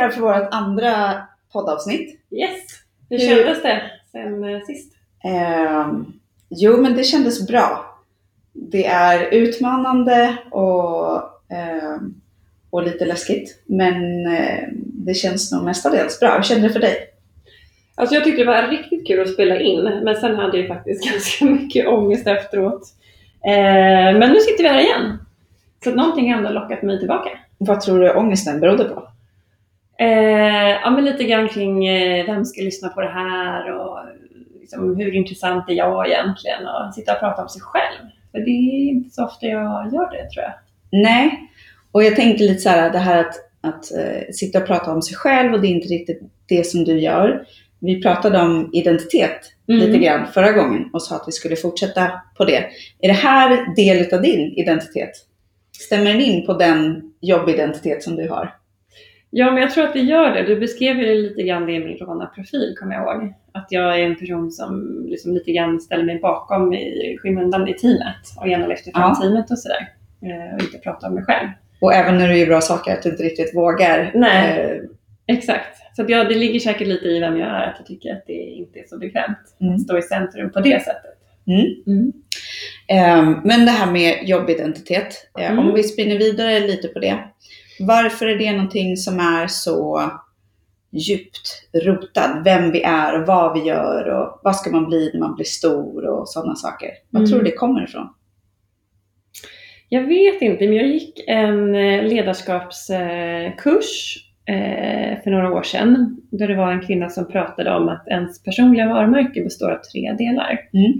här för vårt andra poddavsnitt. Yes! Hur, Hur- kändes det sen eh, sist? Ehm, jo, men det kändes bra. Det är utmanande och, ehm, och lite läskigt. Men eh, det känns nog mestadels bra. Hur kände det för dig? Alltså jag tyckte det var riktigt kul att spela in, men sen hade jag faktiskt ganska mycket ångest efteråt. Eh, men nu sitter vi här igen. Så att någonting har ändå lockat mig tillbaka. Vad tror du ångesten berodde på? Eh, ja, men lite grann kring eh, vem ska lyssna på det här och liksom, hur intressant är jag egentligen? Och sitta och prata om sig själv. För det är inte så ofta jag gör det tror jag. Nej, och jag tänker lite så här, det här att, att eh, sitta och prata om sig själv och det är inte riktigt det som du gör. Vi pratade om identitet Mm. lite grann förra gången och sa att vi skulle fortsätta på det. Är det här del av din identitet? Stämmer den in på den jobbidentitet som du har? Ja, men jag tror att det gör det. Du beskrev ju lite grann det i min Rona-profil, kommer jag ihåg. Att jag är en person som liksom lite grann ställer mig bakom i skymundan i teamet och gärna lyfter fram Ja. teamet och sådär. Eh, Och inte pratar om mig själv. Och även när du gör bra saker, att du inte riktigt vågar. Nej. eh, Exakt. Så ja, det ligger säkert lite i vem jag är, att jag tycker att det inte är så bekvämt Mm. att stå i centrum på det sättet. Mm. Mm. Eh, Men det här med jobbidentitet, eh, Mm. om vi spinner vidare lite på det. Varför är det någonting som är så djupt rotad? Vem vi är och vad vi gör och vad ska man bli när man blir stor och sådana saker. Vad Mm. tror du det kommer ifrån? Jag vet inte, men jag gick en eh, ledarskapskurs eh, för några år sedan. Där det var en kvinna som pratade om att ens personliga varumärke består av tre delar. Mm.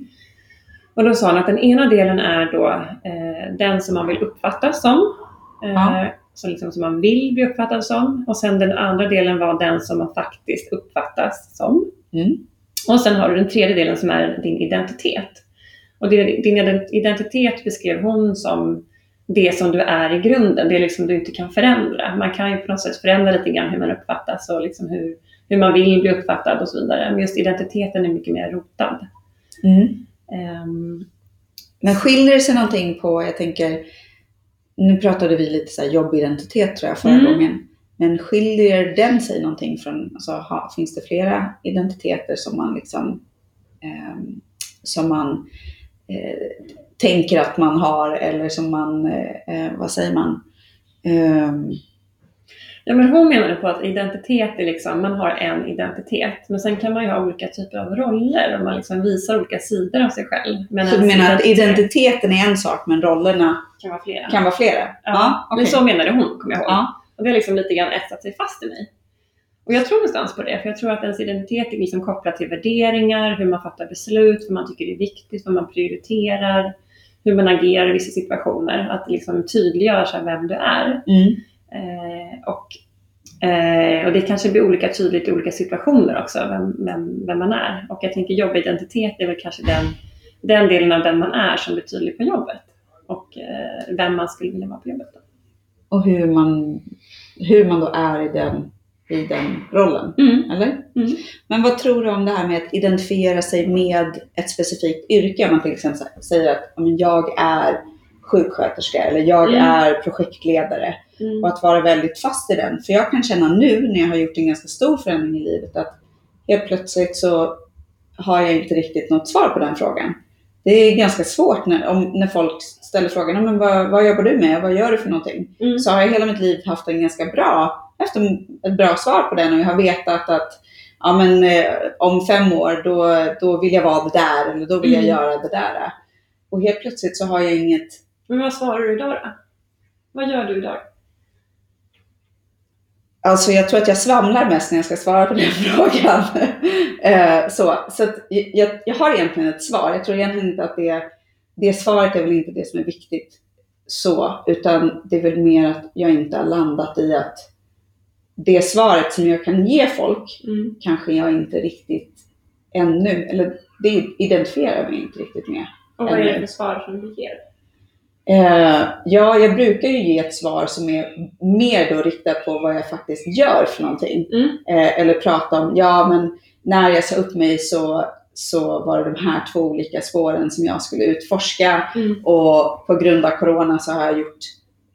Och då sa hon att den ena delen är då eh, den som man vill uppfattas som. Ja. Så liksom som man vill bli uppfattad som. Och sen den andra delen var den som man faktiskt uppfattas som. Mm. Och sen har du den tredje delen som är din identitet. Och din, din identitet beskrev hon som det som du är i grunden, det liksom du inte kan förändra. Man kan ju på något sätt förändra lite grann hur man uppfattas och liksom hur, hur man vill bli uppfattad och så vidare. Men just identiteten är mycket mer rotad. Mm. Ehm, Men skiljer det sig någonting på, jag tänker, nu pratade vi lite så här jobbidentitet tror jag förra Mm. gången. Men skiljer den sig någonting från, alltså, ha, finns det flera identiteter som man liksom, ehm, som man eh, tänker att man har eller som man, eh, eh, vad säger man, Ehm, Ja, men hon menade på att identitet är liksom, man har en identitet, men sen kan man ju ha olika typer av roller och man liksom visar olika sidor av sig själv. Men så du menar att identiteten är en sak men rollerna kan vara flera. kan vara flera? Ja, okej. men så menade hon, kommer jag ihåg. Ja. Och det har liksom lite grann etsat sig fast i mig. Och jag tror någonstans på det, för jag tror att ens identitet är liksom kopplat till värderingar, hur man fattar beslut, vad man tycker är viktigt, vad man prioriterar, hur man agerar i vissa situationer. Att det liksom tydliggör vem du är. Mm. Eh, och, eh, och det kanske blir olika tydligt i olika situationer också, vem, vem, vem man är. Och jag tänker jobbidentitet är väl kanske den, den delen av den man är som blir tydlig på jobbet. Och eh, vem man skulle vilja vara på jobbet. Då. Och hur man, hur man då är i den, i den rollen. Mm. Eller? Mm. Men vad tror du om det här med att identifiera sig med ett specifikt yrke? Om man till exempel säger att jag är sjuksköterska eller jag Mm. är projektledare. Mm. Och att vara väldigt fast i den. För jag kan känna nu när jag har gjort en ganska stor förändring i livet att helt plötsligt så har jag inte riktigt något svar på den frågan. Det är ganska svårt när, om, när folk ställer frågan, "Ja, men vad, vad jobbar du med? Vad gör du för någonting? Mm. så har jag hela mitt liv haft en ganska bra, haft ett bra svar på den och jag har vetat att ja, men, eh, om fem år då, då vill jag vara det där eller då vill jag Mm. göra det där. Och helt plötsligt så har jag inget, Men vad svarar du idag då? Vad gör du idag? Alltså jag tror att jag svamlar mest när jag ska svara på den frågan. Eh, så så jag, jag har egentligen ett svar. Jag tror egentligen inte att det, det svaret är väl inte det som är viktigt så, utan det är väl mer att jag inte har landat i att det svaret som jag kan ge folk Mm. kanske jag inte riktigt ännu, eller det identifierar jag mig inte riktigt med. Och vad är det för svar som du ger? Eh, ja, jag brukar ju ge ett svar som är mer då riktat på vad jag faktiskt gör för någonting. Mm. Eh, eller prata om, ja men när jag sa upp mig så, så var det de här två olika spåren som jag skulle utforska Mm. och på grund av corona så har jag gjort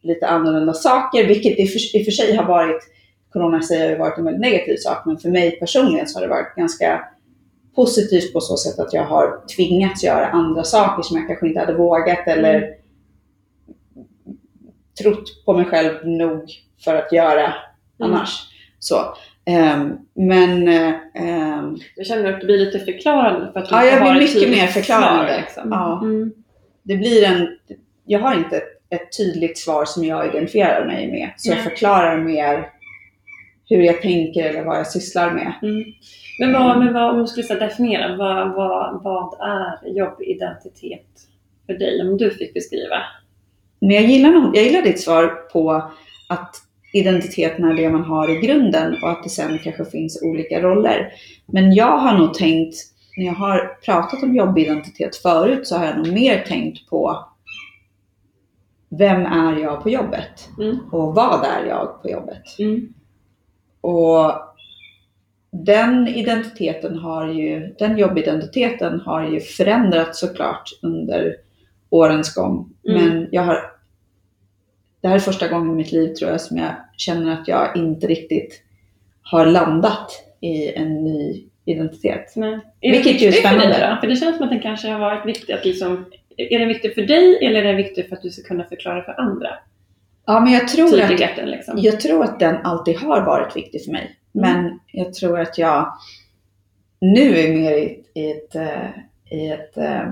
lite annorlunda saker, vilket i för, i för sig har varit, corona säger har varit en väldigt negativ sak, men för mig personligen så har det varit ganska positivt på så sätt att jag har tvingats göra andra saker som jag kanske inte hade vågat eller Mm. Trott på mig själv nog för att göra Mm. annars. Så. Ehm, men eh, ehm, Jag känner att du blir lite förklarande för att Ja, jag blir mycket mer förklarande. svar, liksom. Ja. Mm. det blir en, jag har inte ett, ett tydligt svar som jag identifierar mig med. Så jag förklarar mer hur jag tänker eller vad jag sysslar med. Mm. Men, vad, men vad, om du skulle definiera, vad, vad, vad är jobbidentitet för dig? Om du fick beskriva. Men jag gillar, nog, jag gillar ditt svar på att identiteten är det man har i grunden och att det sen kanske finns olika roller. Men jag har nog tänkt, när jag har pratat om jobbidentitet förut, så har jag nog mer tänkt på vem är jag på jobbet? Mm. Och vad är jag på jobbet? Mm. Och den identiteten har ju, den jobbidentiteten har ju förändrats såklart under årens gång. Mm. Men jag har, det här är första gången i mitt liv tror jag som jag känner att jag inte riktigt har landat i en ny identitet. Nej. Är Vilket ju är för dig spännande. då? För det känns som att den kanske har varit viktig att liksom, är den viktig för dig eller är den viktig för att du ska kunna förklara för andra? Ja, men jag tror att Tydligheten liksom. Jag tror att den alltid har varit viktig för mig. Mm. Men jag tror att jag nu är mer i, i, ett, eh, i, ett, eh,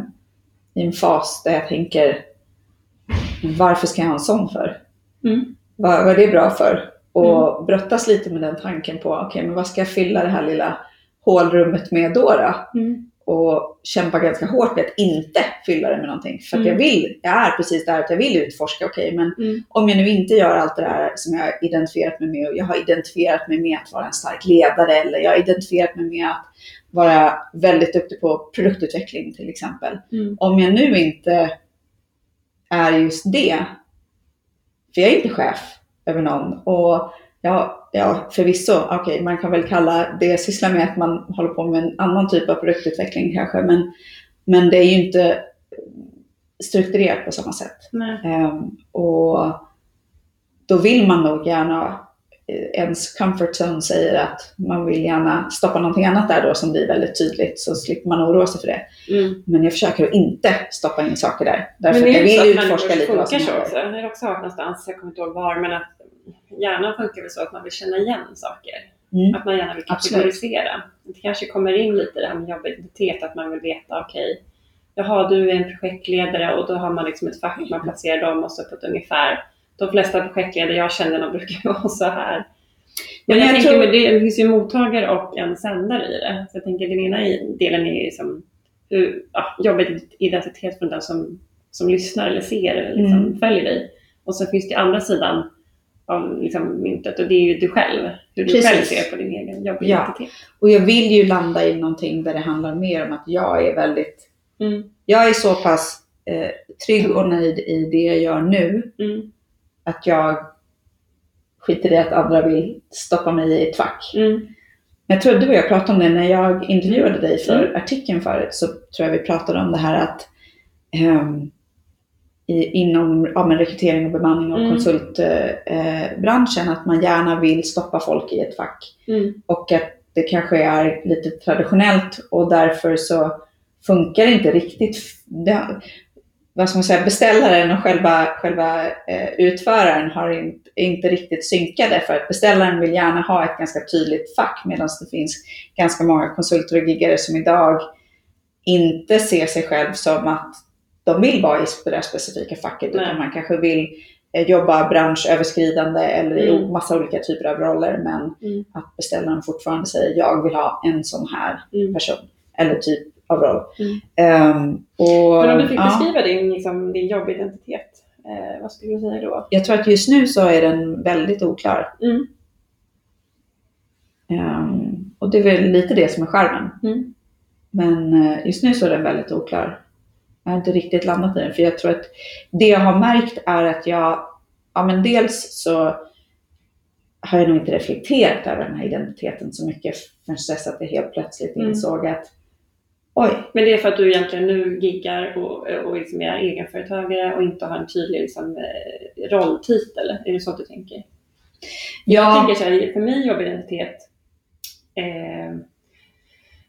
i en fas där jag tänker varför ska jag ha en sån för? Mm. Vad, vad är det bra för? Och brottas lite med den tanken på, okej men vad ska jag fylla det här lilla hålrummet med då? då? Mm. Och kämpa ganska hårt med att inte fylla det med någonting. För att Mm. jag vill, jag är precis där att jag vill utforska, okej men Mm. om jag nu inte gör allt det där som jag har identifierat mig med och jag har identifierat mig med att vara en stark ledare eller jag har identifierat mig med att vara väldigt duktig på produktutveckling till exempel. Mm. Om jag nu inte är just det, för jag är inte chef över någon och ja, ja förvisso, okej man kan väl kalla det jag sysslar med att man håller på med en annan typ av produktutveckling kanske men, men det är ju inte strukturerat på samma sätt. Ehm, och då vill man nog gärna, eh, ens comfort zone säger att man vill gärna stoppa någonting annat där då som blir väldigt tydligt så slipper man oroa sig för det. Mm. Men jag försöker att inte stoppa in saker där. Därför Men att är jag det så vill att utforska människor lite vad som funkar så också? Jag har också hört någonstans, jag kommer inte ihåg var, men att hjärnan funkar väl så att man vill känna igen saker. Mm. Att man gärna vill Absolut. kategorisera. Det kanske kommer in lite det här med jobbidentitet, att man vill veta, okej, jaha, du är en projektledare och då har man liksom ett fack, man placerar dem och så på ett ungefär. De flesta projektledare jag känner, de brukar vara så här. Men jag, jag tänker, tror- det, det finns ju en mottagare och en sändare i det. Så jag tänker den ena delen är ju som hur, ja, jobbidentitet från den som, som lyssnar eller ser eller liksom Mm. följer dig. Och så finns det andra sidan av liksom myntet och det är ju du själv. Hur du Precis. själv ser på din egen jobbidentitet. Och jag vill ju landa i någonting där det handlar mer om att jag är väldigt, Mm. jag är så pass eh, trygg och nöjd i det jag gör nu Mm. att jag skiter i att andra vill stoppa mig i ett fack. Mm. Jag tror du och jag pratade om det när jag intervjuade dig för Mm. artikeln förut. Så tror jag vi pratade om det här att ehm, i, inom ja, men rekrytering och bemanning och Mm. konsultbranschen eh, branschen, att man gärna vill stoppa folk i ett fack. Mm. Och att det kanske är lite traditionellt och därför så funkar det inte riktigt. Det, vad ska man säga, beställaren och själva, själva eh, utföraren har inte, är inte riktigt synkade för att beställaren vill gärna ha ett ganska tydligt fack medan det finns ganska många konsulter och giggare som idag inte ser sig själv som att de vill vara i det där specifika facket Nej. utan man kanske vill eh, jobba branschöverskridande eller i Mm. massa olika typer av roller men Mm. att beställaren fortfarande säger jag vill ha en sån här Mm. person eller typ av roll. Ehm, och, Men om du fick ja, beskriva din, liksom, din jobbidentitet, eh, vad skulle du säga då? jag tror att just nu så är den väldigt oklar. Ehm, och det är väl lite det som är skärmen. Mm. Men eh, just nu så är den väldigt oklar. Jag har inte riktigt landat i den. För jag tror att det jag har märkt är att jag, ja men dels så har jag nog inte reflekterat över den här identiteten så mycket förrän dess att jag helt plötsligt Mm. insåg att Oj. Men det är för att du egentligen nu giggar och, och liksom är egenföretagare och inte har en tydlig liksom, eh, rolltitel. Är det så att du tänker? Jag Ja, tänker så här, för mig jobbidentitet, eh,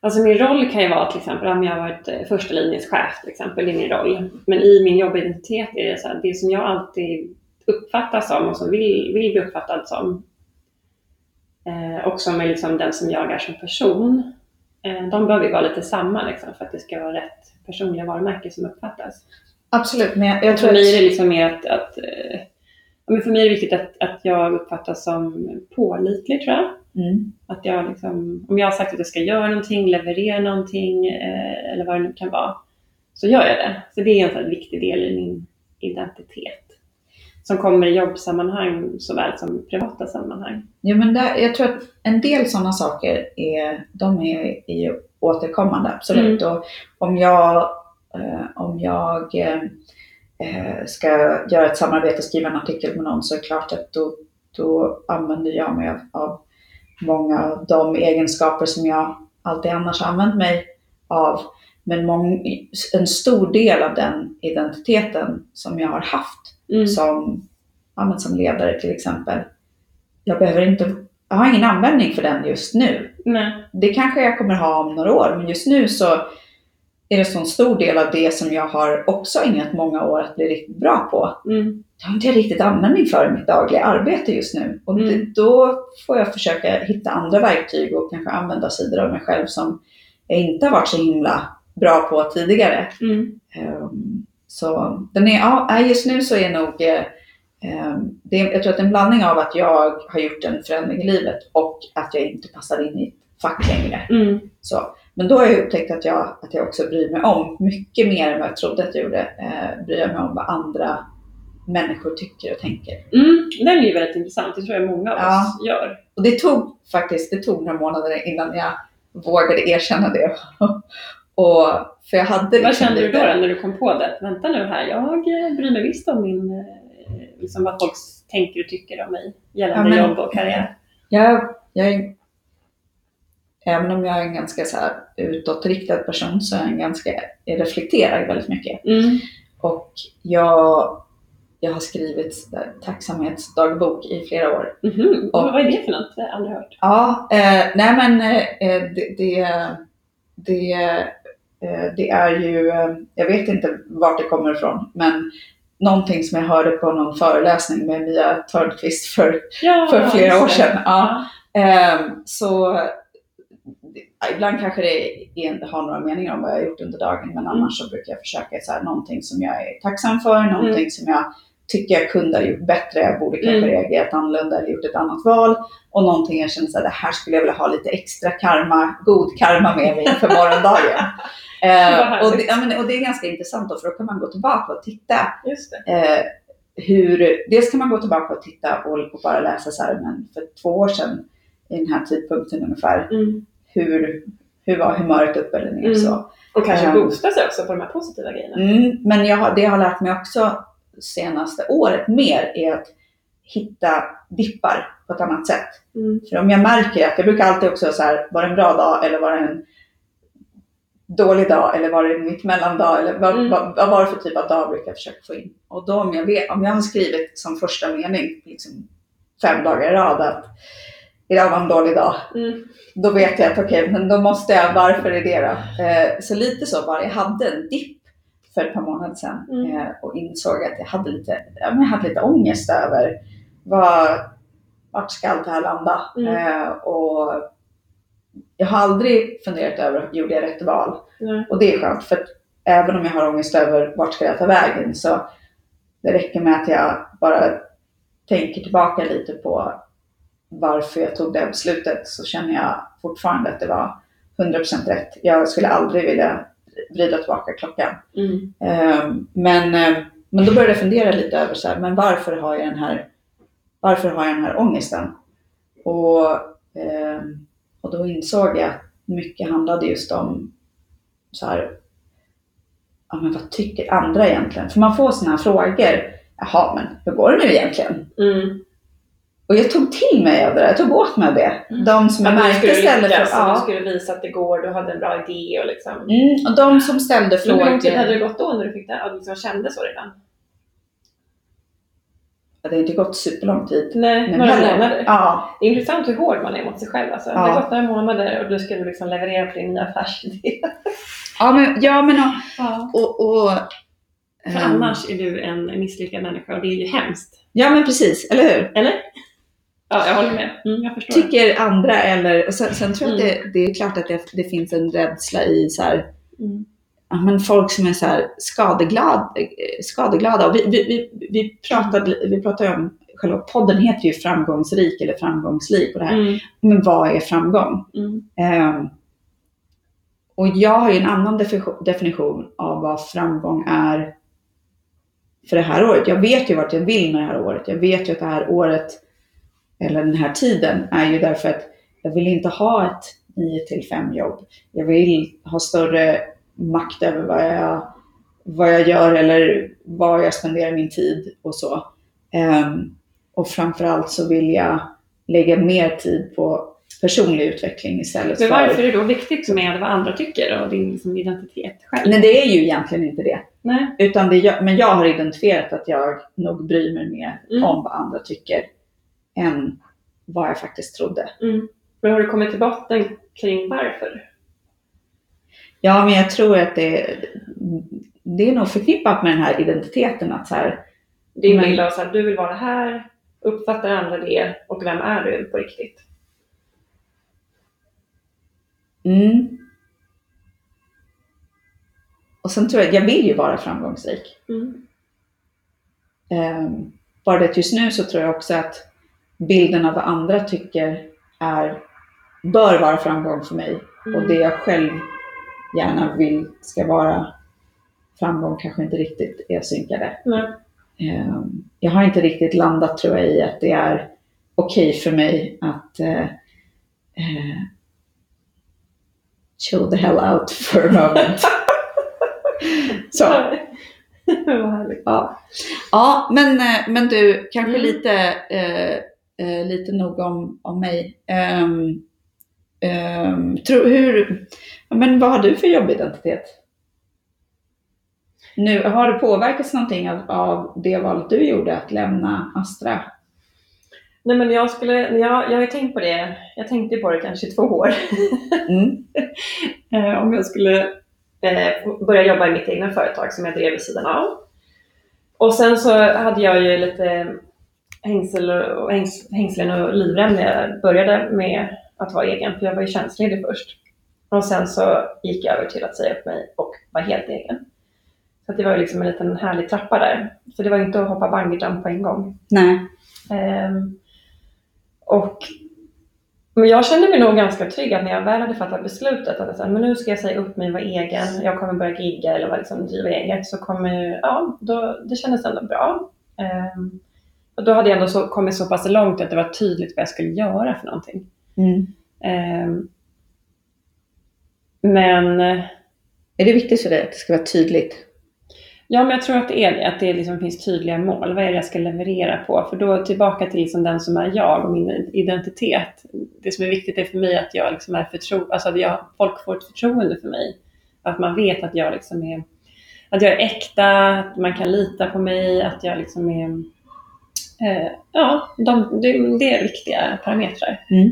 alltså min roll kan ju vara till exempel om jag har varit eh, första linjens chef till exempel, det är min roll. Men i min jobbidentitet är det så här, det som jag alltid uppfattas som och som vill, vill bli uppfattad som eh, och som är liksom den som jag är som person, eh, de behöver ju vara lite samma liksom, för att det ska vara rätt personliga varumärke som uppfattas. absolut. Men jag, jag tror för mig är det liksom mer att, att eh, för mig är det viktigt att, att jag uppfattas som pålitlig tror jag. Mm. Att jag liksom, om jag har sagt att jag ska göra någonting, leverera någonting eh, eller vad det nu kan vara, så gör jag det. Så det är en sån viktig del i min identitet. Som kommer i jobbsammanhang såväl som i privata sammanhang. Ja, men där, jag tror att en del sådana saker är, de är, är ju återkommande, absolut. Och om jag, eh, om jag eh, eh, ska göra ett samarbete och skriva en artikel med någon så är det klart att då, då använder jag mig av, av många av de egenskaper som jag alltid annars använt mig av. Men en stor del av den identiteten som jag har haft Mm. som, ja, som ledare till exempel. Jag behöver inte, jag har ingen användning för den just nu. Nej. Det kanske jag kommer ha om några år, men just nu så är det så en stor del av det som jag har också ägnat många år att bli riktigt bra på. Mm. Det har inte jag riktigt användning för i mitt dagliga arbete just nu. Och Mm. det, då får jag försöka hitta andra verktyg och kanske använda sidor av mig själv som jag inte har varit så himla bra på tidigare. Mm. Ehm, Så den är, ja, nej, just nu så är nog, eh, ehm, det, jag tror att en blandning av att jag har gjort en förändring i livet och att jag inte passar in i ett fack längre. Mm. Så. Men då har jag upptäckt att jag, att jag också bryr mig om, mycket mer än vad jag trodde att jag gjorde, eh, bryr jag mig om vad andra människor tycker och tänker. Mm. Den är ju väldigt intressant, det tror jag många av Ja. oss gör. Och det tog faktiskt, det tog några månader innan jag vågade erkänna det. och, för jag hade Vad liksom kände du då, lite- när du kom på det? Vänta nu här, jag eh, bryr mig visst om min, eh, liksom vad folk tänker och tycker om mig gällande Ja, men- jobb och karriär. Jag, jag även om jag är en ganska så här utåtriktad person så är jag en ganska, jag reflekterar väldigt mycket. Mm. Och jag, jag har skrivit tacksamhetsdagbok i flera år. Mhm. Och- Vad är det för något? Det har jag aldrig hört. Ja, eh, nej men eh, det, det, det, eh, det är ju, eh, jag vet inte vart det kommer ifrån, men någonting som jag hörde på någon föreläsning med Mia Törnqvist för Ja, För flera år sedan, ja. Ehm, så ibland kanske det är, har några meningar om vad jag har gjort under dagen, men annars så brukar jag försöka så här, någonting som jag är tacksam för, någonting Mm. som jag tycker jag kunde ha gjort bättre, jag borde kanske Mm. reagerat annorlunda eller gjort ett annat val. Och någonting jag känner så här, det här skulle jag vilja ha lite extra karma, god karma med mig inför morgondagen. Härligt. och, det, ja, men, och det är ganska intressant då, för då kan man gå tillbaka och titta Just det. eh, hur, dels kan man gå tillbaka och titta och, och bara läsa så här, men för två år sedan i den här tidpunkten ungefär, Mm. Hur, hur var humöret upp eller ner Mm. så. Och kanske Ehm. boosta sig också på de här positiva grejerna. Mm, men jag har, det jag har lärt mig också senaste året mer är att hitta dippar på ett annat sätt. Mm. För om jag märker att, jag brukar alltid också så här, var det en bra dag eller var det en dålig dag eller var det en mittemellandag eller vad, Mm. vad, vad var det för typ av dag brukar jag försöka få in. Och då om jag, vet, om jag har skrivit som första mening liksom fem dagar i rad att idag var en dålig dag. Mm. Då vet jag att okej, men då måste jag, varför är det då? Eh, så lite så var. Jag hade en dipp för ett par månader sedan Mm. eh, och insåg att jag hade lite, jag hade lite ångest över vad, vart ska allt det här landa? Mm. Eh, och jag har aldrig funderat över, gjorde jag rätt val? Och det är skönt, för att även om jag har ångest över vart ska jag ta vägen så det räcker med att jag bara tänker tillbaka lite på varför jag tog det beslutet så känner jag fortfarande att det var 100% rätt. Jag skulle aldrig vilja vrida tillbaka klockan. Mm. Ehm, Men, eh, men då började jag fundera lite över så här, men varför har jag den här, varför har jag den här ångesten? Och, ehm, och då insåg jag att mycket handlade just om så här, ja men vad tycker andra egentligen? För man får sådana här frågor, jaha men hur går det nu egentligen? Mm. Och jag tog till mig av det där, jag tog åt mig av det. Mm. De som jag du märkte ställde frågor. och du Ja. skulle visa att det går, du hade en bra idé och liksom. Mm, och de som ställde Men hur lång tid hade frågor. det gått då när du fick det? Att du liksom kände så redan? Det har inte gått superlång tid. Nej, Men några heller- månader. Ja, Det är intressant hur hård man är mot sig själv. Alltså. Det Ja. har gått några månader och du ska liksom leverera på din nya affärsidé. ja men, ja, men och, Ja. och, och För ehm, annars är du en misslyckad människa och det är ju hemskt. Ja men precis, eller hur? Eller? Ja, jag håller med. Mm, jag förstår. Tycker andra eller, sen, sen tror jag Mm. att det, det är klart att det, det finns en rädsla i så här, Mm. ja, men folk som är så här skadeglad, skadeglada. Vi, vi, vi, vi, pratade, vi pratade om, själva podden heter ju framgångsrik eller framgångsrik och det här. Mm. Men vad är framgång? Mm. Ehm, och jag har ju en annan defi- definition av vad framgång är för det här året. Jag vet ju vart jag vill med det här året. Jag vet ju att det här året, eller den här tiden, är ju därför att jag vill inte ha ett 9 till 5 jobb. Jag vill ha större makt över vad jag, vad jag gör eller var jag spenderar min tid och så. Ehm, och framförallt så vill jag lägga mer tid på personlig utveckling istället Men för... varför är det då viktigt med vad andra tycker och din liksom, identitet själv? Men det är ju egentligen inte det. Nej. Utan det jag, men jag har identifierat att jag nog bryr mig mer Mm. om vad andra tycker än vad jag faktiskt trodde. Mm. Men har du kommit till botten kring varför? Ja, men jag tror att det, det är nog förknippat med den här identiteten att så här, Din Men- bild av att du vill vara här, uppfattar andra det och vem är du på riktigt? mm. Och sen tror jag, jag vill ju vara framgångsrik. Mm. Ehm, bara det att just nu så tror jag också att bilden av vad andra tycker är, bör vara framgång för mig. Mm. Och det jag själv gärna vill ska vara framgång kanske inte riktigt är synkade. Nej. Ehm, Jag har inte riktigt landat tror jag i att det är okej för mig att eh, eh, chill the hell out for a moment. Så. Ja, ja men, eh, men du, kanske Mm. lite, eh, eh, lite nog om, om mig. Um, tro, hur, men vad har du för jobbidentitet? Nu, har det påverkats någonting av, av det valet du gjorde att lämna Astra? Nej men jag skulle, jag, jag har tänkt på det, jag tänkte på det kanske i två år. Mm. Eh, om jag skulle eh, börja jobba i mitt egna företag som jag drev vid sidan av. Och sen så hade jag ju lite hängsel och, hängs, hängslen och livrem när jag började med att vara egen, för jag var ju tjänstledig först. Och sen så gick jag över till att säga upp mig och vara helt egen. Så det var ju liksom en liten härlig trappa där. Så det var inte att hoppa bungyjump på en gång. Nej. Ehm, och, men jag kände mig nog ganska trygg att när jag väl hade fattat beslutet att men nu ska jag säga upp mig och vara egen, jag kommer börja gigga eller vara liksom, driva eget, så kommer, ja, då, det kändes ändå bra. Och då hade jag ändå så, kommit så pass långt att det var tydligt vad jag skulle göra för någonting. Mm. Ehm, men Är det viktigt för dig att det ska vara tydligt? Ja, men jag tror att det är det. Att det liksom finns tydliga mål. Vad är det jag ska leverera på? För då tillbaka till liksom den som är jag och min identitet. Det som är viktigt är för mig att jag liksom är förtro alltså att jag, folk får ett förtroende för mig. Att man vet att jag liksom är att jag är äkta, att man kan lita på mig, att jag liksom är... Eh, ja, de, det, det är viktiga parametrar. Mm.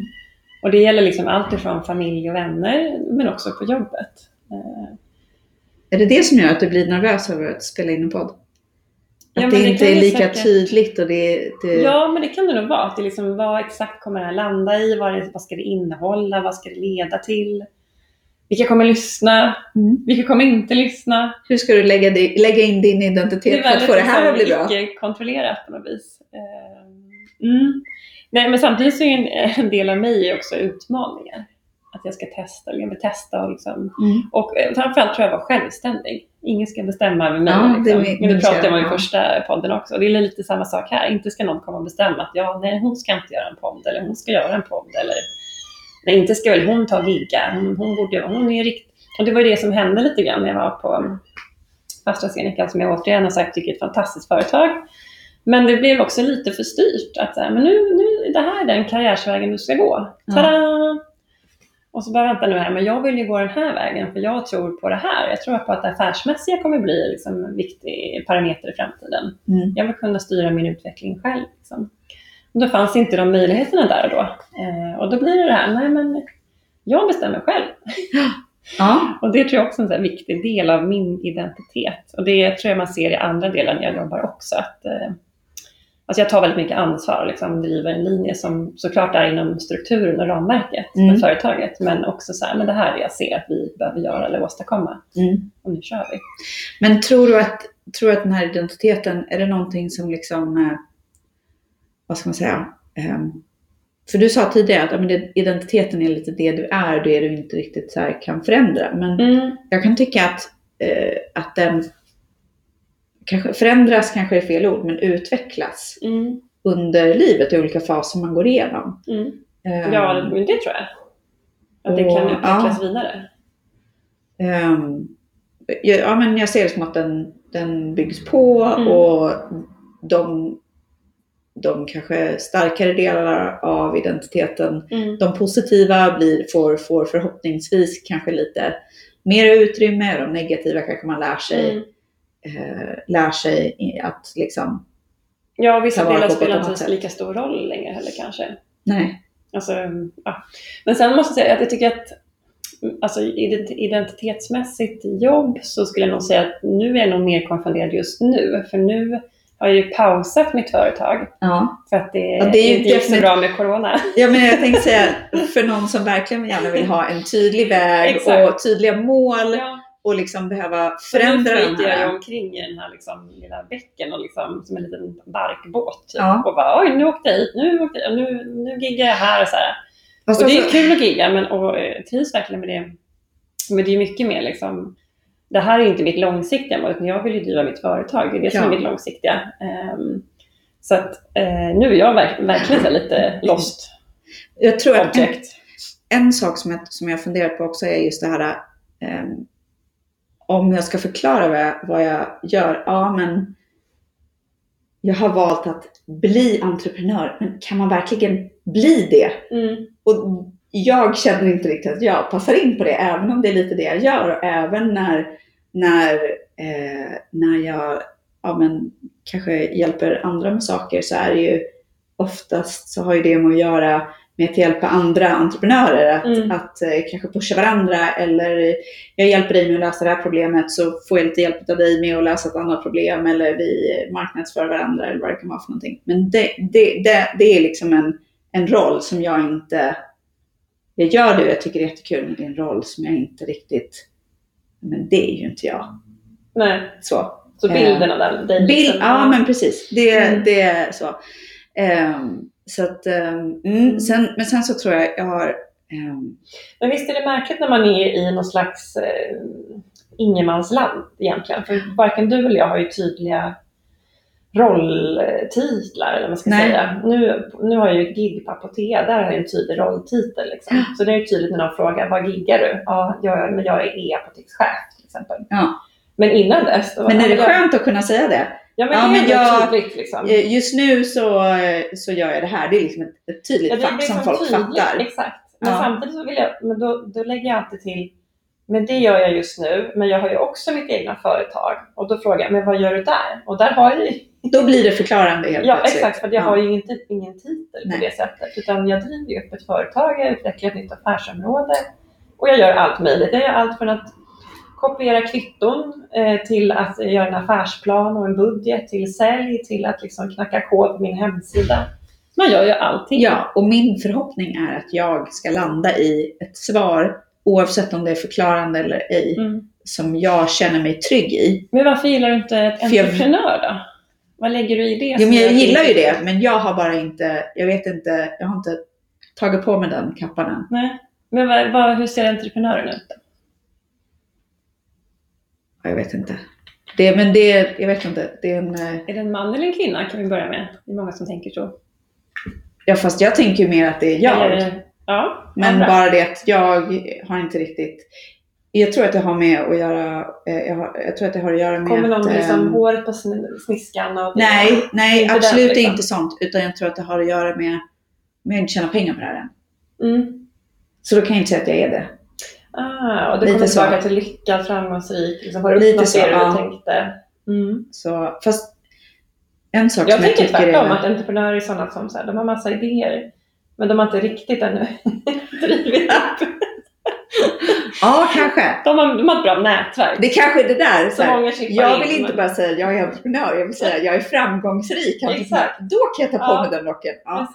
Och det gäller liksom allt ifrån familj och vänner, men också på jobbet. Eh, Är det det som gör att du blir nervös över att spela in en podd? Att Ja, det det inte är det lika säkert- tydligt och det, det... Ja, men det kan det nog vara. Att det liksom, vad exakt kommer det här landa i? Vad, är- vad ska det innehålla? Vad ska det leda till? Vilka kommer lyssna? Mm. Vilka kommer inte lyssna? Hur ska du lägga, di- lägga in din Det identitet är för att få det här att bli liksom bra? icke-kontrollerat på något vis. Eh, Mm. Nej, men samtidigt så är en, en del av mig också utmaningar. Att jag ska testa, eller jag vill testa och liksom Mm. och eh, framförallt tror jag vara självständig. Ingen ska bestämma över mig. Ja, det liksom. min- Men det pratade jag, om i första podden också. Det är lite samma sak här. Inte ska någon komma och bestämma att ja, nej, hon ska inte göra en podd eller hon ska göra en podd. Eller nej, inte ska väl hon ta gigga. Hon, hon borde hon är rikt... Och det var ju det som hände lite grann när jag var på AstraZeneca som jag återigen har sagt tycker är ett fantastiskt företag. Men det blev också lite för styrt. Att men nu, nu, det här är den karriärsvägen du ska gå. Tada! Och så bara vänta nu här, men jag vill ju gå den här vägen för jag tror på det här. Jag tror på att det affärsmässiga kommer bli liksom en viktig parameter i framtiden. Mm. Jag vill kunna styra min utveckling själv. Liksom. Då fanns inte de möjligheterna där och då. Eh, och då blir det det här, nej men jag bestämmer själv. Ja. Och det tror jag också är en viktig del av min identitet. Och det tror jag man ser i andra delar när jag jobbar också. Att, eh, alltså jag tar väldigt mycket ansvar och liksom driver en linje som såklart är inom strukturen och ramverket Mm. för företaget. Men också så här, men det här är det jag ser att vi behöver göra eller åstadkomma. Mm. Och nu kör vi. Men tror du, att, tror du att den här identiteten, är det någonting som liksom, eh, vad ska man säga, Ehm, för du sa tidigare att men identiteten är lite det du är, det du inte riktigt så här kan förändra. Men Mm. jag kan tycka att, eh, att den kanske förändras, kanske är fel ord, men utvecklas Mm. under livet i olika faser man går igenom. Mm. Ehm, Ja, men det tror jag. Att det Och- kan utvecklas ja. vidare. Ehm, ja, ja, men jag ser det som att den, den byggs på Mm. och de, de kanske starkare delar av identiteten, Mm. de positiva blir, får, får förhoppningsvis kanske lite mer utrymme, de negativa kanske man lär sig, Mm. eh, lär sig att liksom, Ja, vissa delar spelar inte sätt. lika stor roll längre heller kanske. nej. Alltså, ja. Men sen måste jag säga att jag tycker att alltså, ident- identitetsmässigt jobb så skulle jag nog säga att nu är jag nog mer konfunderad just nu. För nu har ju pausat mitt företag Ja. för att det, Ja, det är inte gick så bra med corona. ja, men jag tänkte säga, för någon som verkligen gärna vill ha en tydlig väg och tydliga mål Ja, och liksom behöva förändra de flyter jag här. omkring i den här liksom, lilla bäcken och liksom, som en liten barkbåt. Typ. Ja. Och bara, oj, nu åkte jag hit, nu, åkte jag, nu, nu giggar jag här och så här. Fast Och det är kul att gigga men, och eh, trivs verkligen med det. Men det är mycket mer liksom, det här är inte mitt långsiktiga mål, utan jag vill ju driva mitt företag. Det är det som Ja. är mitt långsiktiga. Ehm, så att eh, nu är jag verk, verkligen lite lost jag tror att en, en sak som jag, som jag funderat på också är just det här ehm, om jag ska förklara vad jag, vad jag gör. Ja, men jag har valt att bli entreprenör, men kan man verkligen bli det? Mm. Och jag känner inte riktigt att jag passar in på det, även om det är lite det jag gör. Och även när, när, eh, när jag ja, men, kanske hjälper andra med saker så är det ju oftast så har ju det med att göra med att hjälpa andra entreprenörer att, Mm. att eh, kanske pusha varandra eller jag hjälper dig med att lösa det här problemet så får jag lite hjälp av dig med att lösa ett annat problem eller vi marknadsför varandra eller vad det kan vara för någonting. Men det, det, det, det är liksom en, en roll som jag inte jag gör det och jag tycker det är jättekul, men det är en roll som jag inte riktigt, men det är ju inte jag. Nej, Så. så bilden av den, dig Bild, liksom. ja men precis, det, Mm. det är så. Ehm, så att, ehm, mm, sen, men sen så tror jag jag har, ehm, Men visst är det märkligt när man är i någon slags eh, ingenmansland egentligen? För varken du eller jag har ju tydliga rolltitlar, eller man ska Nej. säga. Nu, nu har jag ju ett gig på Apotea, där har jag en tydlig rolltitel. Liksom. Ja. Så det är ju tydligt när någon frågar, vad giggar du? Ja, jag, men jag är e-apotekschef till exempel. Ja. Men innan dess, men är det jag, skönt att kunna säga det? Ja, men Ja, men jag- tydligt liksom. Eh, Just nu så, så gör jag det här, det är liksom ett, ett tydligt Ja, fack som folk tydligt, fattar. Exakt. Men samtidigt så vill jag, men då, då lägger jag alltid till, men det gör jag just nu, men jag har ju också mitt egna företag. Och då frågar jag, men vad gör du där? Och där har jag ju, Då blir det förklarande helt ja plötsligt. exakt, för jag Ja. har ju ingen, ingen titel Nej. på det sättet. Utan jag driver ju upp ett företag, jag utvecklar ett nytt affärsområde och jag gör allt möjligt. Jag gör allt från att kopiera kvitton eh, till att göra en affärsplan och en budget, till sälj, till att liksom knacka kod på min hemsida. Man gör ju allting. Ja, och min förhoppning är att jag ska landa i ett svar, oavsett om det är förklarande eller ej, Mm. som jag känner mig trygg i. Men varför gillar du inte ett entreprenör då? Vad lägger du i det? Jo, men jag gillar ju det, men jag har bara inte, jag vet inte, jag har inte tagit på mig den kappan än. Nej. Men vad, vad, hur ser entreprenören ut då? Ja, Jag vet inte. Det, men det, jag vet inte. Det är en, eh, Är det en man eller en kvinna kan vi börja med? Det är många som tänker så. ja, fast jag tänker mer att det är jag. Eller, ja, Men andra. bara det att jag har inte riktigt... Jag tror att det har med att göra, eh, jag, har, jag tror att det har att göra med Kommer någon att... med liksom ehm, håret på sn- sniskan? Och det- Nej, nej Inte absolut den, liksom. inte sånt. Utan jag tror att det har att göra med, med att inte tjäna pengar på det här än. Mm. Så då kan jag inte säga att jag är det. Ah, och det Lite kommer så. tillbaka till lyckad, framgångsrik. Liksom, har du Lite så, det du ja. tänkte? Mm. Så, fast en sak Jag som jag tänker tycker tvärtom, är... att entreprenörer är sådana som så här, de har massa idéer. Men de har inte riktigt ännu drivit upp. Ja, kanske. De har, de har ett bra nätverk. Det kanske är det där. Så många jag in, vill inte men- bara säga jag är entreprenör, jag vill säga jag är framgångsrik entreprenör. Exakt. Då kan jag ta på Ja. mig den rocken. Ja.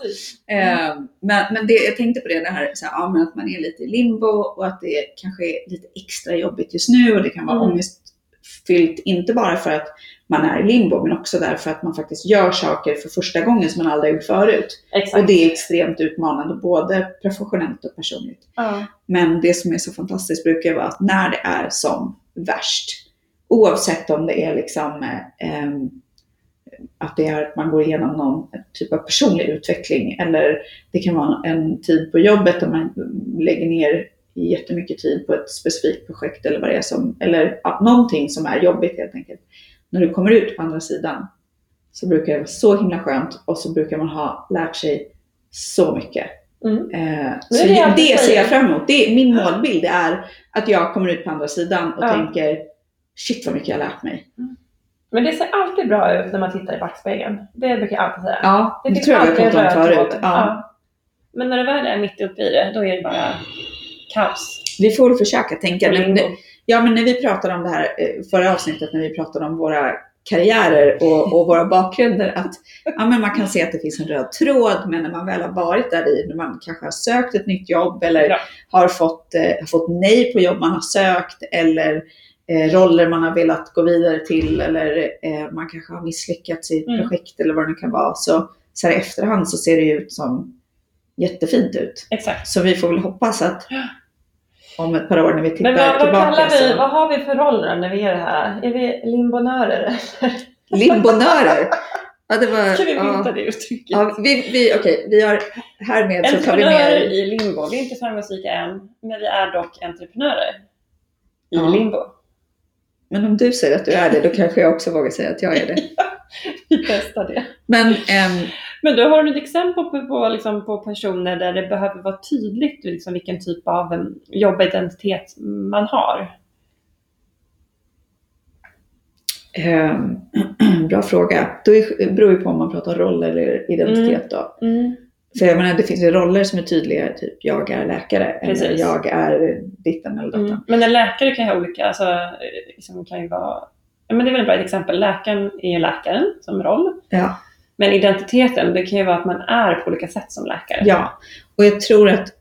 Eh, men men det, jag tänkte på det, det här, så här ja, att man är lite i limbo och att det kanske är lite extra jobbigt just nu och det kan vara Mm. Ångestfyllt, inte bara för att man är i limbo, men också därför att man faktiskt gör saker för första gången som man aldrig gjort förut. Exakt. Och det är extremt utmanande, både professionellt och personligt. ja. Men det som är så fantastiskt brukar vara att när det är som värst, oavsett om det är liksom eh, att det är att man går igenom någon typ av personlig utveckling eller det kan vara en tid på jobbet där man lägger ner jättemycket tid på ett specifikt projekt eller vad det är som, eller ja, någonting som är jobbigt helt enkelt. När du kommer ut på andra sidan så brukar det vara så himla skönt och så brukar man ha lärt sig så mycket. Mm. Eh, det så det jag det ser jag fram emot. Det är, min målbild är att jag kommer ut på andra sidan och Ja. tänker shit vad mycket jag har lärt mig. Men det ser alltid bra ut när man tittar i backspegeln. Det brukar jag alltid säga. Ja, det, finns tror jag vi har pratat om förut. tråd. Ja. Men när det väl är mitt uppe i det, då är det bara kaos. Vi får försöka tänka. Men, ja, men när vi pratade om det här eh, förra avsnittet, när vi pratade om våra karriärer och, och våra bakgrunder, att ja, men man kan se att det finns en röd tråd, men när man väl har varit där i, när man kanske har sökt ett nytt jobb eller Ja. har fått, eh, fått nej på jobb man har sökt eller eh, roller man har velat gå vidare till eller eh, man kanske har misslyckats i ett Mm. projekt eller vad det nu kan vara. Så, så här i efterhand så ser det ut som jättefint ut. Exakt. Så vi får väl hoppas att om ett par år när vi tittar Men vad, vad tillbaka kallar vi, så... vad har vi för roller när vi är det här? Är vi limbonörer? Limbonörer! Ja, det var... Ska vi ja. mynta det uttrycket? Ja, vi, vi, okej, vi har härmed så tar vi Entreprenörer med... i limbo. Vi är inte framgångsrika än, men vi är dock entreprenörer i Ja. limbo. Men om du säger att du är det, då kanske jag också vågar säga att jag är det. Vi testar det. Men ehm, Men då har du ett exempel på, på, liksom, på personer där det behöver vara tydligt liksom, vilken typ av jobbidentitet man har? ehm, bra fråga. Är, beror ju på om man pratar roll eller identitet då. För jag menar, det finns ju roller som är tydliga, typ jag är läkare eller Precis. jag är ditten eller datten. Mm. Men en läkare kan ju ha olika, alltså, eh, liksom kan ju vara, men det är väl ett bra exempel. Läkaren är ju läkaren som roll. Ja. Men identiteten, det kan ju vara att man är på olika sätt som läkare. Ja, och jag tror att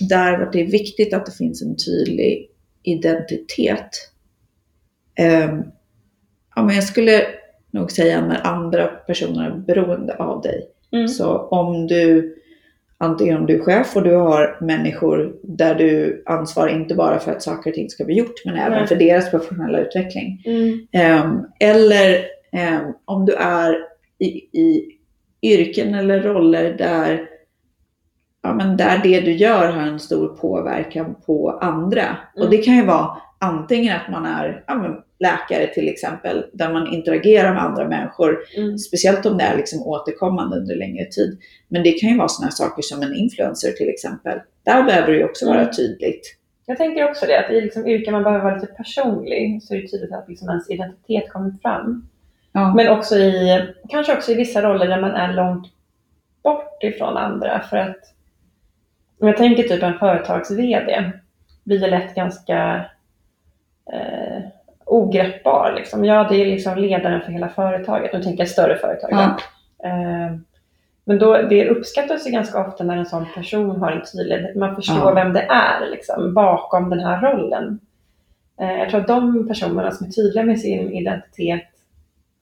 där det är viktigt att det finns en tydlig identitet. Ehm, ja, men jag skulle nog säga när andra personer är beroende av dig. Mm. Så om du, antingen om du är chef och du har människor där du ansvarar inte bara för att saker och ting ska bli gjort, men även Nej. för deras professionella utveckling. Mm. Ehm, eller ehm, om du är i, i yrken eller roller där, ja, men där det du gör har en stor påverkan på andra. Mm. Och det kan ju vara antingen att man är ja, läkare till exempel, där man interagerar med andra människor, Mm. speciellt om det är liksom återkommande under längre tid. Men det kan ju vara sådana saker som en influencer till exempel. Där behöver det ju också vara Mm. tydligt. Jag tänker också det, att i liksom yrken man behöver vara lite personlig så är det tydligt att liksom ens identitet kommer fram. Ja. Men också i, kanske också i vissa roller där man är långt bort ifrån andra. För att om jag tänker typ en företags-VD blir ju lätt ganska eh, ogreppbar. Liksom. Ja, det är liksom ledaren för hela företaget. Nu tänker jag större företag. Ja. Eh, men då, det uppskattas ju ganska ofta när en sån person har en tydlig, man förstår Ja. vem det är liksom, bakom den här rollen. Eh, jag tror att de personerna som är tydliga med sin identitet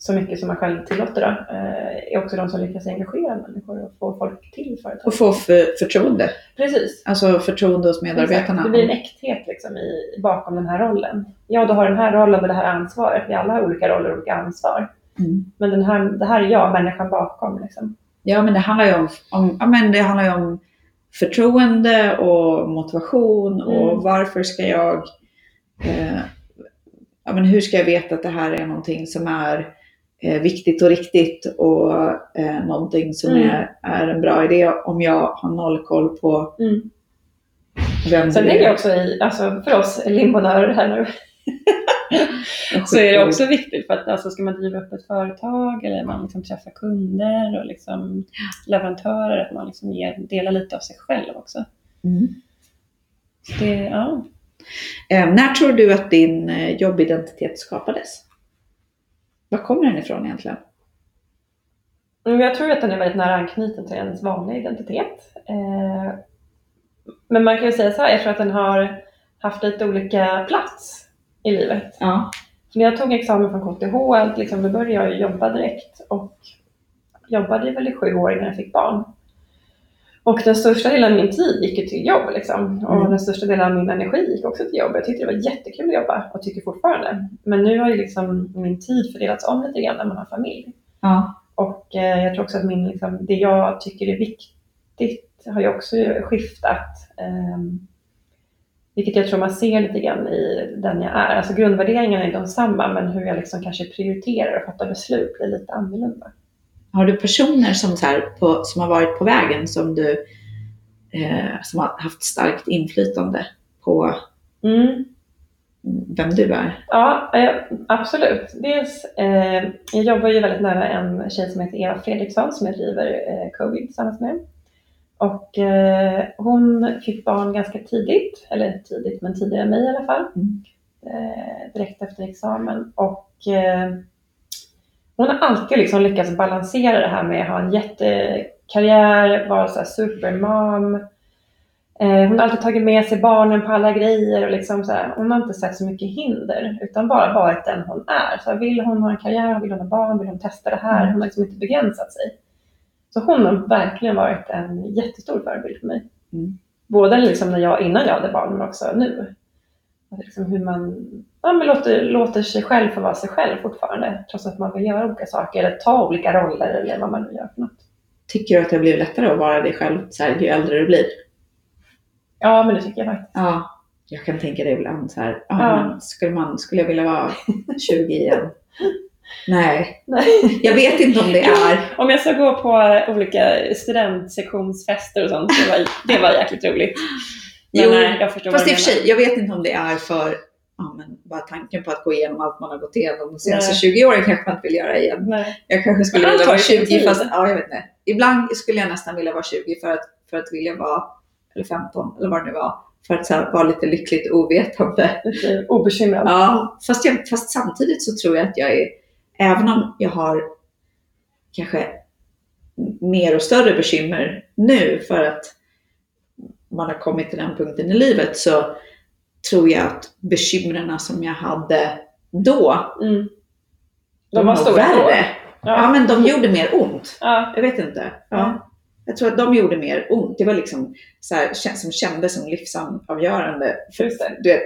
så mycket som man själv tillåter då, eh, är också de som lyckas engagera människor och få folk till företag. Och få för, förtroende. Precis. Alltså förtroende hos Exakt. medarbetarna. Det blir en äkthet liksom i, bakom den här rollen. Ja, du har den här rollen och det här ansvaret. Vi alla har olika roller och olika ansvar. Mm. Men den här, det här är jag, människan bakom. Liksom. Ja, men det handlar ju om, om, ja, men det handlar ju om förtroende och motivation och Mm. varför ska jag eh, ja, men hur ska jag veta att det här är någonting som är viktigt och riktigt och eh, någonting som Mm. är, är en bra idé om jag har noll koll på Mm. vem Sen det tänker jag också i, alltså för oss limbonörer här nu, så är det också viktigt för att alltså, ska man driva upp ett företag eller man liksom träffar kunder och liksom leverantörer, att man liksom ger, delar lite av sig själv också. Mm. Så det, ja. Eh, när tror du att din eh, jobbidentitet skapades? Var kommer den ifrån egentligen? Men Jag tror att den är väldigt nära anknuten till ens vanliga identitet. Eh, Men man kan ju säga så här, jag tror att den har haft lite olika plats i livet. Ja. För när jag tog examen från KTH, liksom, då började jag jobba direkt och jobbade väl i sju år innan jag fick barn. Och den största delen av min tid gick ju till jobb. Liksom. Och Mm. den största delen av min energi gick också till jobb. Jag tyckte det var jättekul att jobba och tycker fortfarande. Men nu har ju liksom min tid fördelats om lite grann när man har familj. Ja. Och eh, jag tror också att min, liksom, det jag tycker är viktigt har ju också skiftat. ehm, vilket jag tror man ser lite grann i den jag är. Alltså grundvärderingarna är de samma men hur jag liksom kanske prioriterar och fattar beslut blir lite annorlunda. Har du personer som, så på, som har varit på vägen som du eh, som har haft starkt inflytande på Mm. vem du är? Ja, eh, absolut. Dels, eh, jag jobbar ju väldigt nära en tjej som heter Eva Fredriksson som jag driver eh, Covid tillsammans med. Och eh, hon fick barn ganska tidigt, eller tidigt men tidigare än mig i alla fall. Mm. Eh, direkt efter examen. Och eh, hon har alltid liksom lyckats balansera det här med att ha en jättekarriär, vara så här supermom. Eh, hon har alltid tagit med sig barnen på alla grejer och liksom så här, hon har inte sett så mycket hinder utan bara varit den hon är. Så här, vill hon ha en karriär, vill hon ha barn, vill hon testa det här? Hon har liksom inte begränsat sig. Så hon har verkligen varit en jättestor förebild för mig. Mm. Både liksom när jag, innan jag hade barn men också nu. Liksom hur man ja, men låter, låter sig själv få vara sig själv fortfarande trots att man vill göra olika saker eller ta olika roller eller vad man nu gör för något. Tycker du att det har blivit lättare att vara dig själv så här, ju äldre du blir? Ja, men det tycker jag faktiskt. Ja. Jag kan tänka det ibland så här, ja, Ja. skulle, man, skulle jag vilja vara 20 igen? Nej, Nej. jag vet inte om det är. Om jag ska gå på olika studentsektionsfester och sånt, det var, det var jäkligt roligt. Men Jo, nej, jag förstår Fast i och för sig, jag vet inte om det är för ja, men bara tanken på att gå igenom allt man har gått igenom de senaste Nej. 20 åren kanske man inte vill göra igen. Nej. Jag kanske skulle vilja vara har ju sin 20 tid. fast, ja jag vet inte. Ibland skulle jag nästan vilja vara 20 för att, för att vilja vara, eller 15 eller vad det nu var, för att här, vara lite lyckligt ovetande. Lite obekymrad. Ja, fast, jag, fast samtidigt så tror jag att jag är, även om jag har kanske mer och större bekymmer nu för att man har kommit till den punkten i livet så tror jag att bekymren som jag hade då, Mm. de var var värre. Ja. Ja. men de gjorde mer ont. Ja. Jag vet inte. Ja. Ja. Jag tror att de gjorde mer ont. Det var liksom så här, som kändes som livsavgörande. För, Just det. du vet,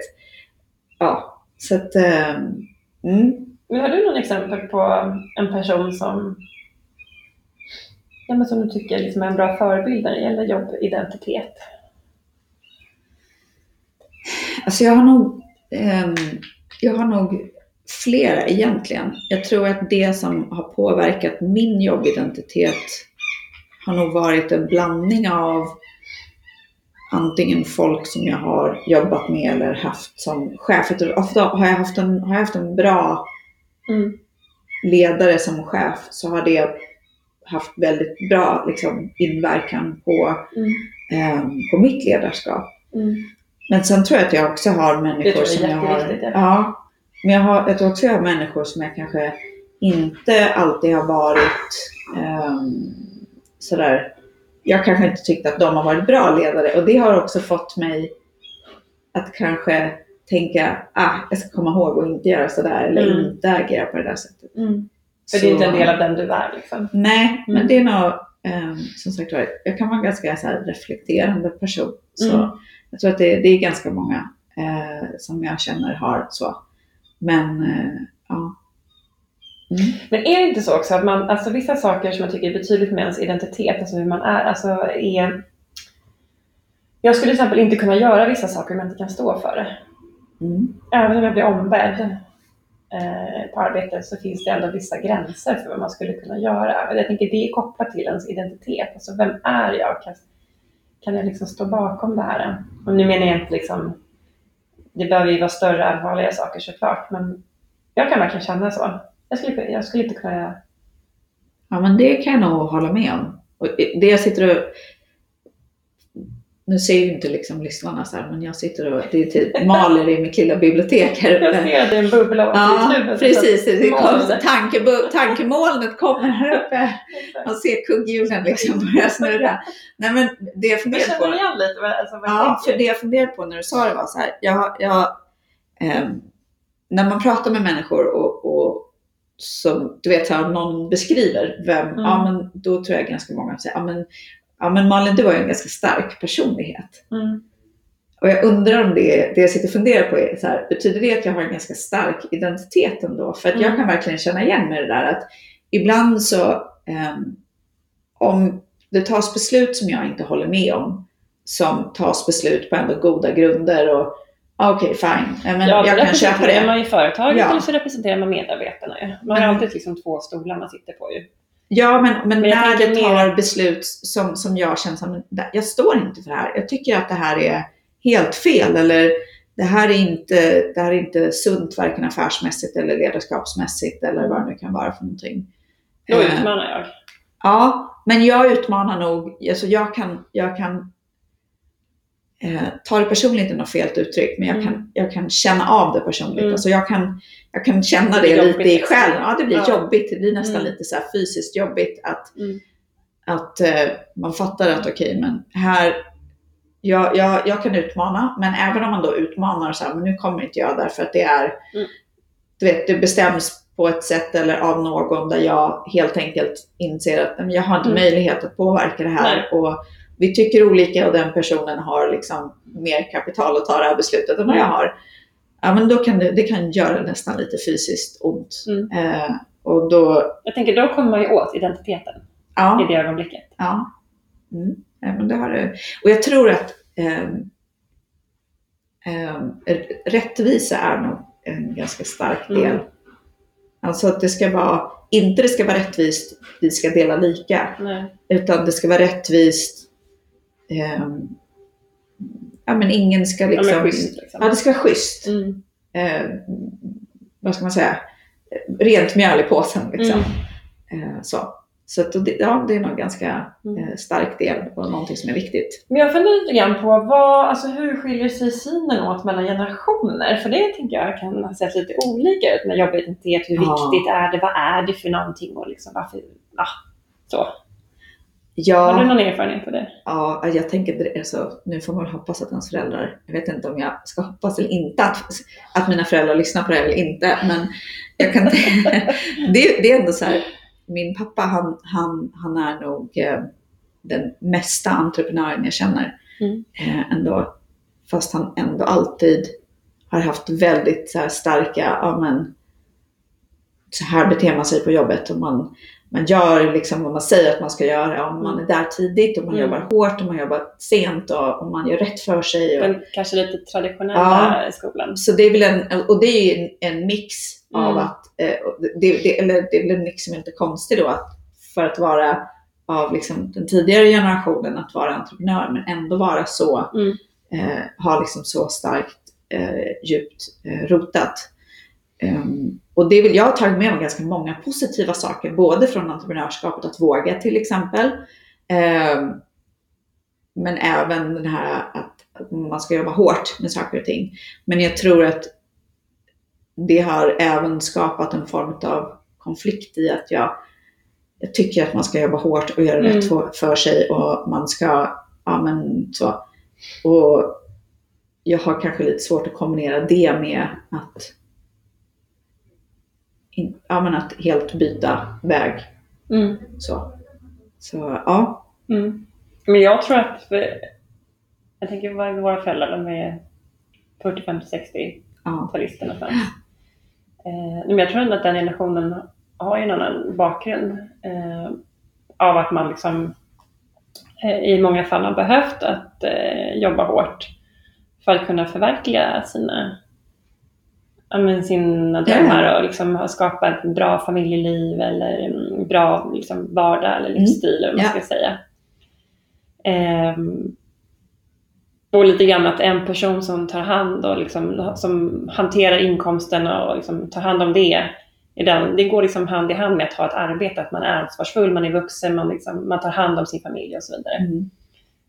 ja. Så att, ehm, mm. Men har du någon exempel på en person som, ja, men som du tycker liksom är en bra förebild när det gäller jobbidentitet? Alltså jag har nog, ehm, jag har nog flera egentligen. Jag tror att det som har påverkat min jobbidentitet har nog varit en blandning av antingen folk som jag har jobbat med eller haft som chef. Ofta har jag haft en, har jag haft en bra Mm. ledare som chef så har det haft väldigt bra liksom, inverkan på, Mm. ehm, på mitt ledarskap. Mm. Men sen tror jag att jag också har människor jag som jag har... ja. Ja. Men jag, har, jag tror också jag har människor som jag kanske inte alltid har varit um, sådär... Jag kanske inte tyckt att de har varit bra ledare och det har också fått mig att kanske tänka ah, jag ska komma ihåg att inte göra sådär eller Mm. inte agera på det där sättet. Mm. För det är Så- inte en del av den du är liksom. Nej, men Mm. det är nog ehm, som sagt var, jag kan vara en ganska så reflekterande person. Så Mm. Jag tror att det, det är ganska många eh, som jag känner har så. Men eh, ja. Mm. Men är det inte så också att man, alltså vissa saker som jag tycker är betydligt med ens identitet, alltså hur man är, alltså är... Jag skulle till exempel inte kunna göra vissa saker om jag inte kan stå för det. Mm. även om jag blir ombedd eh, på arbetet så finns det ändå vissa gränser för vad man skulle kunna göra. Jag tänker det är kopplat till ens identitet. Alltså vem är jag? Kan, jag liksom stå bakom det här? Och nu menar jag inte liksom, det behöver ju vara större allvarliga saker såklart, men jag kan verkligen känna så. Jag skulle, jag skulle inte kunna... Ja, men det kan jag nog hålla med om. Och det jag sitter och... Nu ser ju inte liksom lyssnarna så här, men jag sitter och det är typ maler i mitt lilla bibliotek här Jag uppe. ser att det en bubbla Ja, huvudet. precis. Det kom, tanke, tankemolnet kommer här uppe. Man ser kugghjulen liksom börja snurra. Nej, men det jag Jag funderar känner på... igen lite vad, alltså, vad Ja, jag för det jag funderade på när du sa det var så här. Jag, jag, ehm, när man pratar med människor och, och som du vet, här, om någon beskriver vem, Mm. ja men då tror jag ganska många säger, ja men, ja men Malin du har ju en ganska stark personlighet. Mm. Och jag undrar om det, det jag sitter och funderar på är så här, betyder det att jag har en ganska stark identitet ändå? För att jag Mm. kan verkligen känna igen mig i det där att ibland så, ehm, om det tas beslut som jag inte håller med om, som tas beslut på ändå goda grunder och ah, okej fine, ja, men ja, jag kan köpa representerar det. man ju företaget Ja. eller så representerar man medarbetarna. Man har Mm. alltid liksom två stolar man sitter på ju. Ja, men, men, Men när det mer- tar beslut som, som jag känner som, "Nej, jag står inte för det här. Jag tycker att det här är helt fel eller det här är inte, det här är inte sunt varken affärsmässigt eller ledarskapsmässigt eller vad det nu kan vara för någonting. Då Eh, utmanar jag. Ja, men jag utmanar nog, alltså jag kan, jag kan eh, ta det personligt är något fel uttryck, men jag, Mm. kan, jag kan känna av det personligt. Mm. Alltså jag, kan, jag kan känna Det det, lite i liksom. själen. Ja, det blir Ja. jobbigt. Det blir nästan Mm. lite så fysiskt jobbigt att, Mm. att eh, man fattar att okej, men här, jag, jag, jag kan utmana, men även om man då utmanar så här, men nu kommer inte jag därför att det är, Mm. du vet, det bestäms på ett sätt eller av någon där jag helt enkelt inser att men jag har inte Mm. möjlighet att påverka det här. Nej. Och vi tycker olika och den personen har liksom mer kapital att ta det här beslutet än vad jag Mm. har. Ja, men då kan det, det kan göra nästan lite fysiskt ont. Mm. Eh, och då, Jag tänker då kommer man ju åt identiteten ja. i det ögonblicket. Ja. Mm. ja men det har du. Och jag tror att ehm, ehm, rättvisa är nog en ganska stark del. Mm. Alltså att det ska vara, inte det ska vara rättvist, vi ska dela lika, Nej. utan det ska vara rättvist, ehm, ja men ingen ska Ja, liksom, men schysst liksom. ja det ska vara schysst. Mm. Eh, vad ska man säga, rent mjöl i påsen liksom. Mm. Eh, så. Så att det, ja, det är nog ganska Mm. eh, stark del och någonting som är viktigt. Men jag funderar lite grann på vad, alltså hur skiljer sig synen åt mellan generationer? För det tänker jag kan ha sett lite olika ut med jobbidentitet. Hur Ja. viktigt är det? Vad är det för någonting? Och liksom varför? Ja, så. Har du Ja, någon erfarenhet av det? ja jag tänker, alltså, nu får man hoppas att ens föräldrar, jag vet inte om jag ska hoppas eller inte att, att mina föräldrar lyssnar på det eller inte, men jag kan det, det är ändå så här, min pappa han, han, han är nog eh, den mesta entreprenören jag känner. Mm. Eh, ändå, fast han ändå alltid har haft väldigt så här, starka, ja men så här beter man sig på jobbet och man, man gör liksom vad man säger att man ska göra. Om man är där tidigt och man Mm. jobbar hårt och man jobbar sent och, och man gör rätt för sig. Och, Den kanske lite traditionella Ja. skolan. så det är väl en, och det är ju en, en mix av Mm. att, eh, det, det, eller det är väl en mix som är inte konstig då, att för att vara av liksom den tidigare generationen att vara entreprenör men ändå vara så, Mm. eh, ha liksom så starkt eh, djupt eh, rotat. Ehm, och det vill jag har tagit med mig ganska många positiva saker, både från entreprenörskapet att våga till exempel, ehm, men även den här att, att man ska jobba hårt med saker och ting. Men jag tror att det har även skapat en form av konflikt i att jag, jag tycker att man ska jobba hårt och göra Mm. rätt för, för sig och man ska, ja men så. Och jag har kanske lite svårt att kombinera det med att, ja men att helt byta väg. Mm. Så, så ja. Mm. Men jag tror att, jag tänker vad våra föräldrar, de är 40, 50, 60 ja. Eh, men jag tror ändå att den generationen har en annan bakgrund eh, av att man liksom eh, i många fall har behövt att eh, jobba hårt för att kunna förverkliga sina men sina drömmar och liksom skapa ett bra familjeliv eller en bra liksom, vardag eller livsstil eller vad man ska säga. Ehm, och lite grann att en person som tar hand och liksom, som hanterar inkomsten och liksom tar hand om det, den, det går liksom hand i hand med att ha ett arbete, att man är ansvarsfull, man är vuxen, man, liksom, man tar hand om sin familj och så vidare. Mm.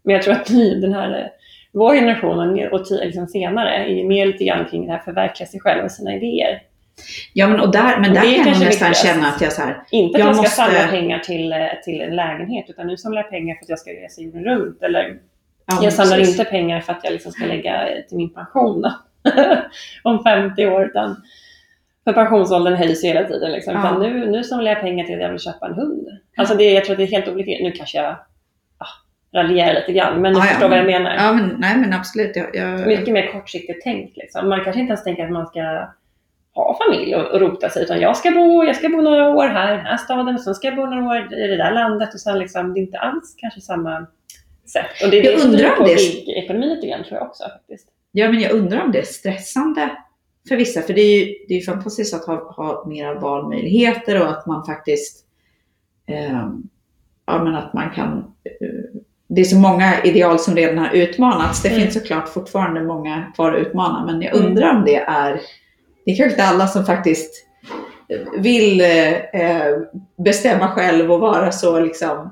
Men jag tror att ni, den här, vår generation och liksom senare är mer lite grann kring det här förverkliga sig själv och sina idéer. Ja, men, och där, men där det kan jag nästan känna att jag så här, Inte att Jag jag, ska måste- samla pengar till, eh, till en lägenhet, utan nu samlar jag pengar för att jag ska resa jorden runt. Eller ja, jag samlar precis. inte pengar för att jag liksom ska lägga eh, till min pension om 50 år. Utan för pensionsåldern höjs hela tiden. Liksom. Ja. Nu, nu samlar jag pengar till att jag vill köpa en hund. Alltså det, jag tror att det är helt olika. Nu kanske jag raljerar lite grann, men ni Ja, ja, förstår vad jag men- menar. Ja, men, nej men absolut. Jag, jag, mycket mer kortsiktigt tänkt. Liksom. Man kanske inte ens tänker att man ska ha familj och, och rota sig, utan jag ska, bo, jag ska bo några år här i den här staden, och sen ska jag bo några år i det där landet och sen liksom, det är inte alls kanske samma sätt. Och det är Jag det som undrar driver om på det- gig-ekonomin lite grann tror jag också faktiskt. Ja, men jag undrar om det är stressande för vissa. För det är ju, det är fantastiskt att ha, ha mera valmöjligheter och att man faktiskt ehm, ja, men att man kan eh, det är så många ideal som redan har utmanats. Det Mm. finns såklart fortfarande många kvar att utmana, men jag Mm. undrar om det är, det är kanske inte alla som faktiskt vill eh, eh, bestämma själv och vara så liksom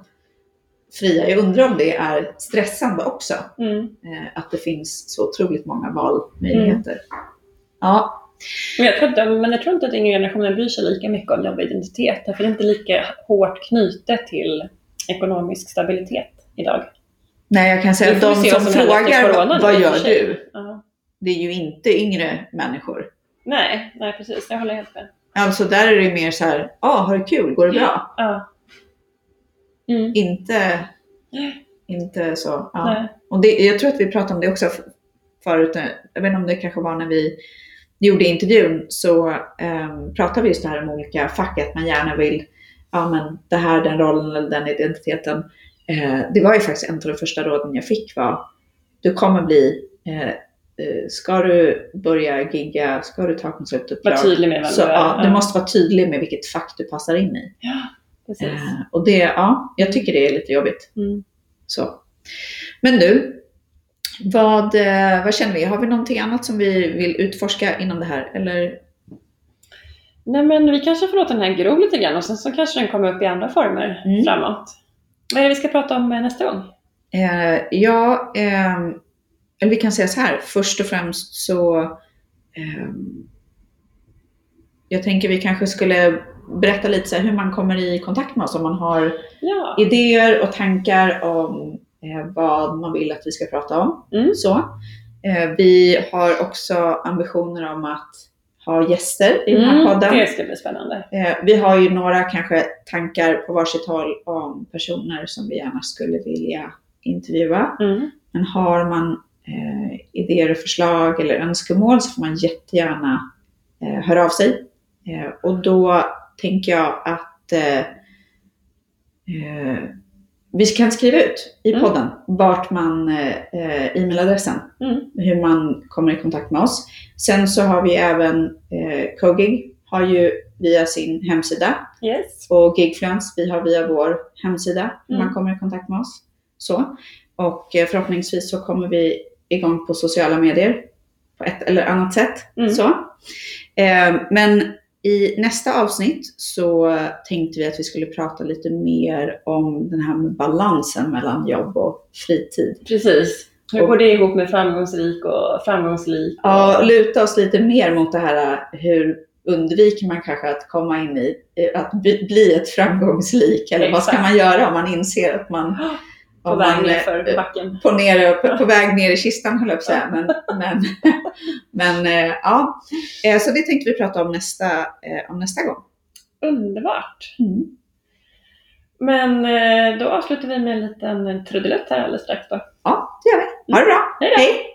fria. Jag undrar om det är stressande också Mm. eh, att det finns så otroligt många valmöjligheter. Ja, Men, jag tror inte, men jag tror inte att yngre generationen bryr sig lika mycket om jobbidentitet, därför det är inte lika hårt knutet till ekonomisk stabilitet idag. nej jag kan säga att de som som frågar vad gör för sig." du? Ja. Det är ju inte yngre människor. Nej, nej precis, jag håller helt med. Alltså där är det mer så här, ja ah, har du kul, går det bra? Ja. Mm. Inte, inte så. Ja. Och det, jag tror att vi pratade om det också förut, jag vet inte om det kanske var när vi gjorde intervjun, så um, pratade vi just det här om olika fack, att man gärna vill, ja men det här, den rollen eller den identiteten. Eh, det var ju faktiskt en av de första råden jag fick var, du kommer bli, eh, eh, ska du börja gigga, ska du ta konsultuppdrag, Var tydlig med så, du är. ja, du måste vara tydlig med vilket fack du passar in i. Ja, precis. Eh, och det, ja, jag tycker det är lite jobbigt. Mm. Så. Men du, vad, vad känner vi? Har vi någonting annat som vi vill utforska inom det här? Eller? Nej men vi kanske får låta den här gro lite grann och sen så kanske den kommer upp i andra former Mm. framåt. Vad är det vi ska prata om eh, nästa gång? Eh, ja, ehm, eller vi kan säga så här. Först och främst så ehm, jag tänker vi kanske skulle berätta lite så hur man kommer i kontakt med oss om man har Ja. idéer och tankar om eh, vad man vill att vi ska prata om. Mm. Så. Eh, vi har också ambitioner om att ha gäster i den här Mm, podden. det ska bli spännande. Eh, vi har ju några kanske tankar på varsitt håll om personer som vi gärna skulle vilja intervjua. Mm. Men har man eh, idéer och förslag eller önskemål så får man jättegärna eh, höra av sig. Eh, och då tänker jag att eh, eh, vi kan skriva ut i Mm. podden vart man, eh, eh, e-mailadressen, Mm. hur man kommer i kontakt med oss. Sen så har vi även eh, Cogig har ju via sin hemsida Yes. och Gigfluence, vi har via vår hemsida hur Mm. man kommer i kontakt med oss. Så. Och eh, förhoppningsvis så kommer vi igång på sociala medier på ett eller annat sätt. Mm. Så. Eh, men i nästa avsnitt så tänkte vi att vi skulle prata lite mer om den här med balansen mellan jobb och fritid. Precis. Hur går det ihop med framgångsrik och framgångsrik? Och... Ja, luta oss lite mer mot det här hur undviker man kanske att komma in i, eh, att bli ett framgångslik? Eller vad ska Exakt. man göra om man inser att man på väg ner för backen. på, ner, på, på väg ner i kistan höll jag på att säga. Men, men, men eh, ja, Eh, så det tänkte vi prata om nästa, eh, om nästa gång. Underbart. Mm. Men då avslutar vi med en liten trudelutt här alldeles strax då. Ja, det gör vi. Ha det bra. Hej då! Hej!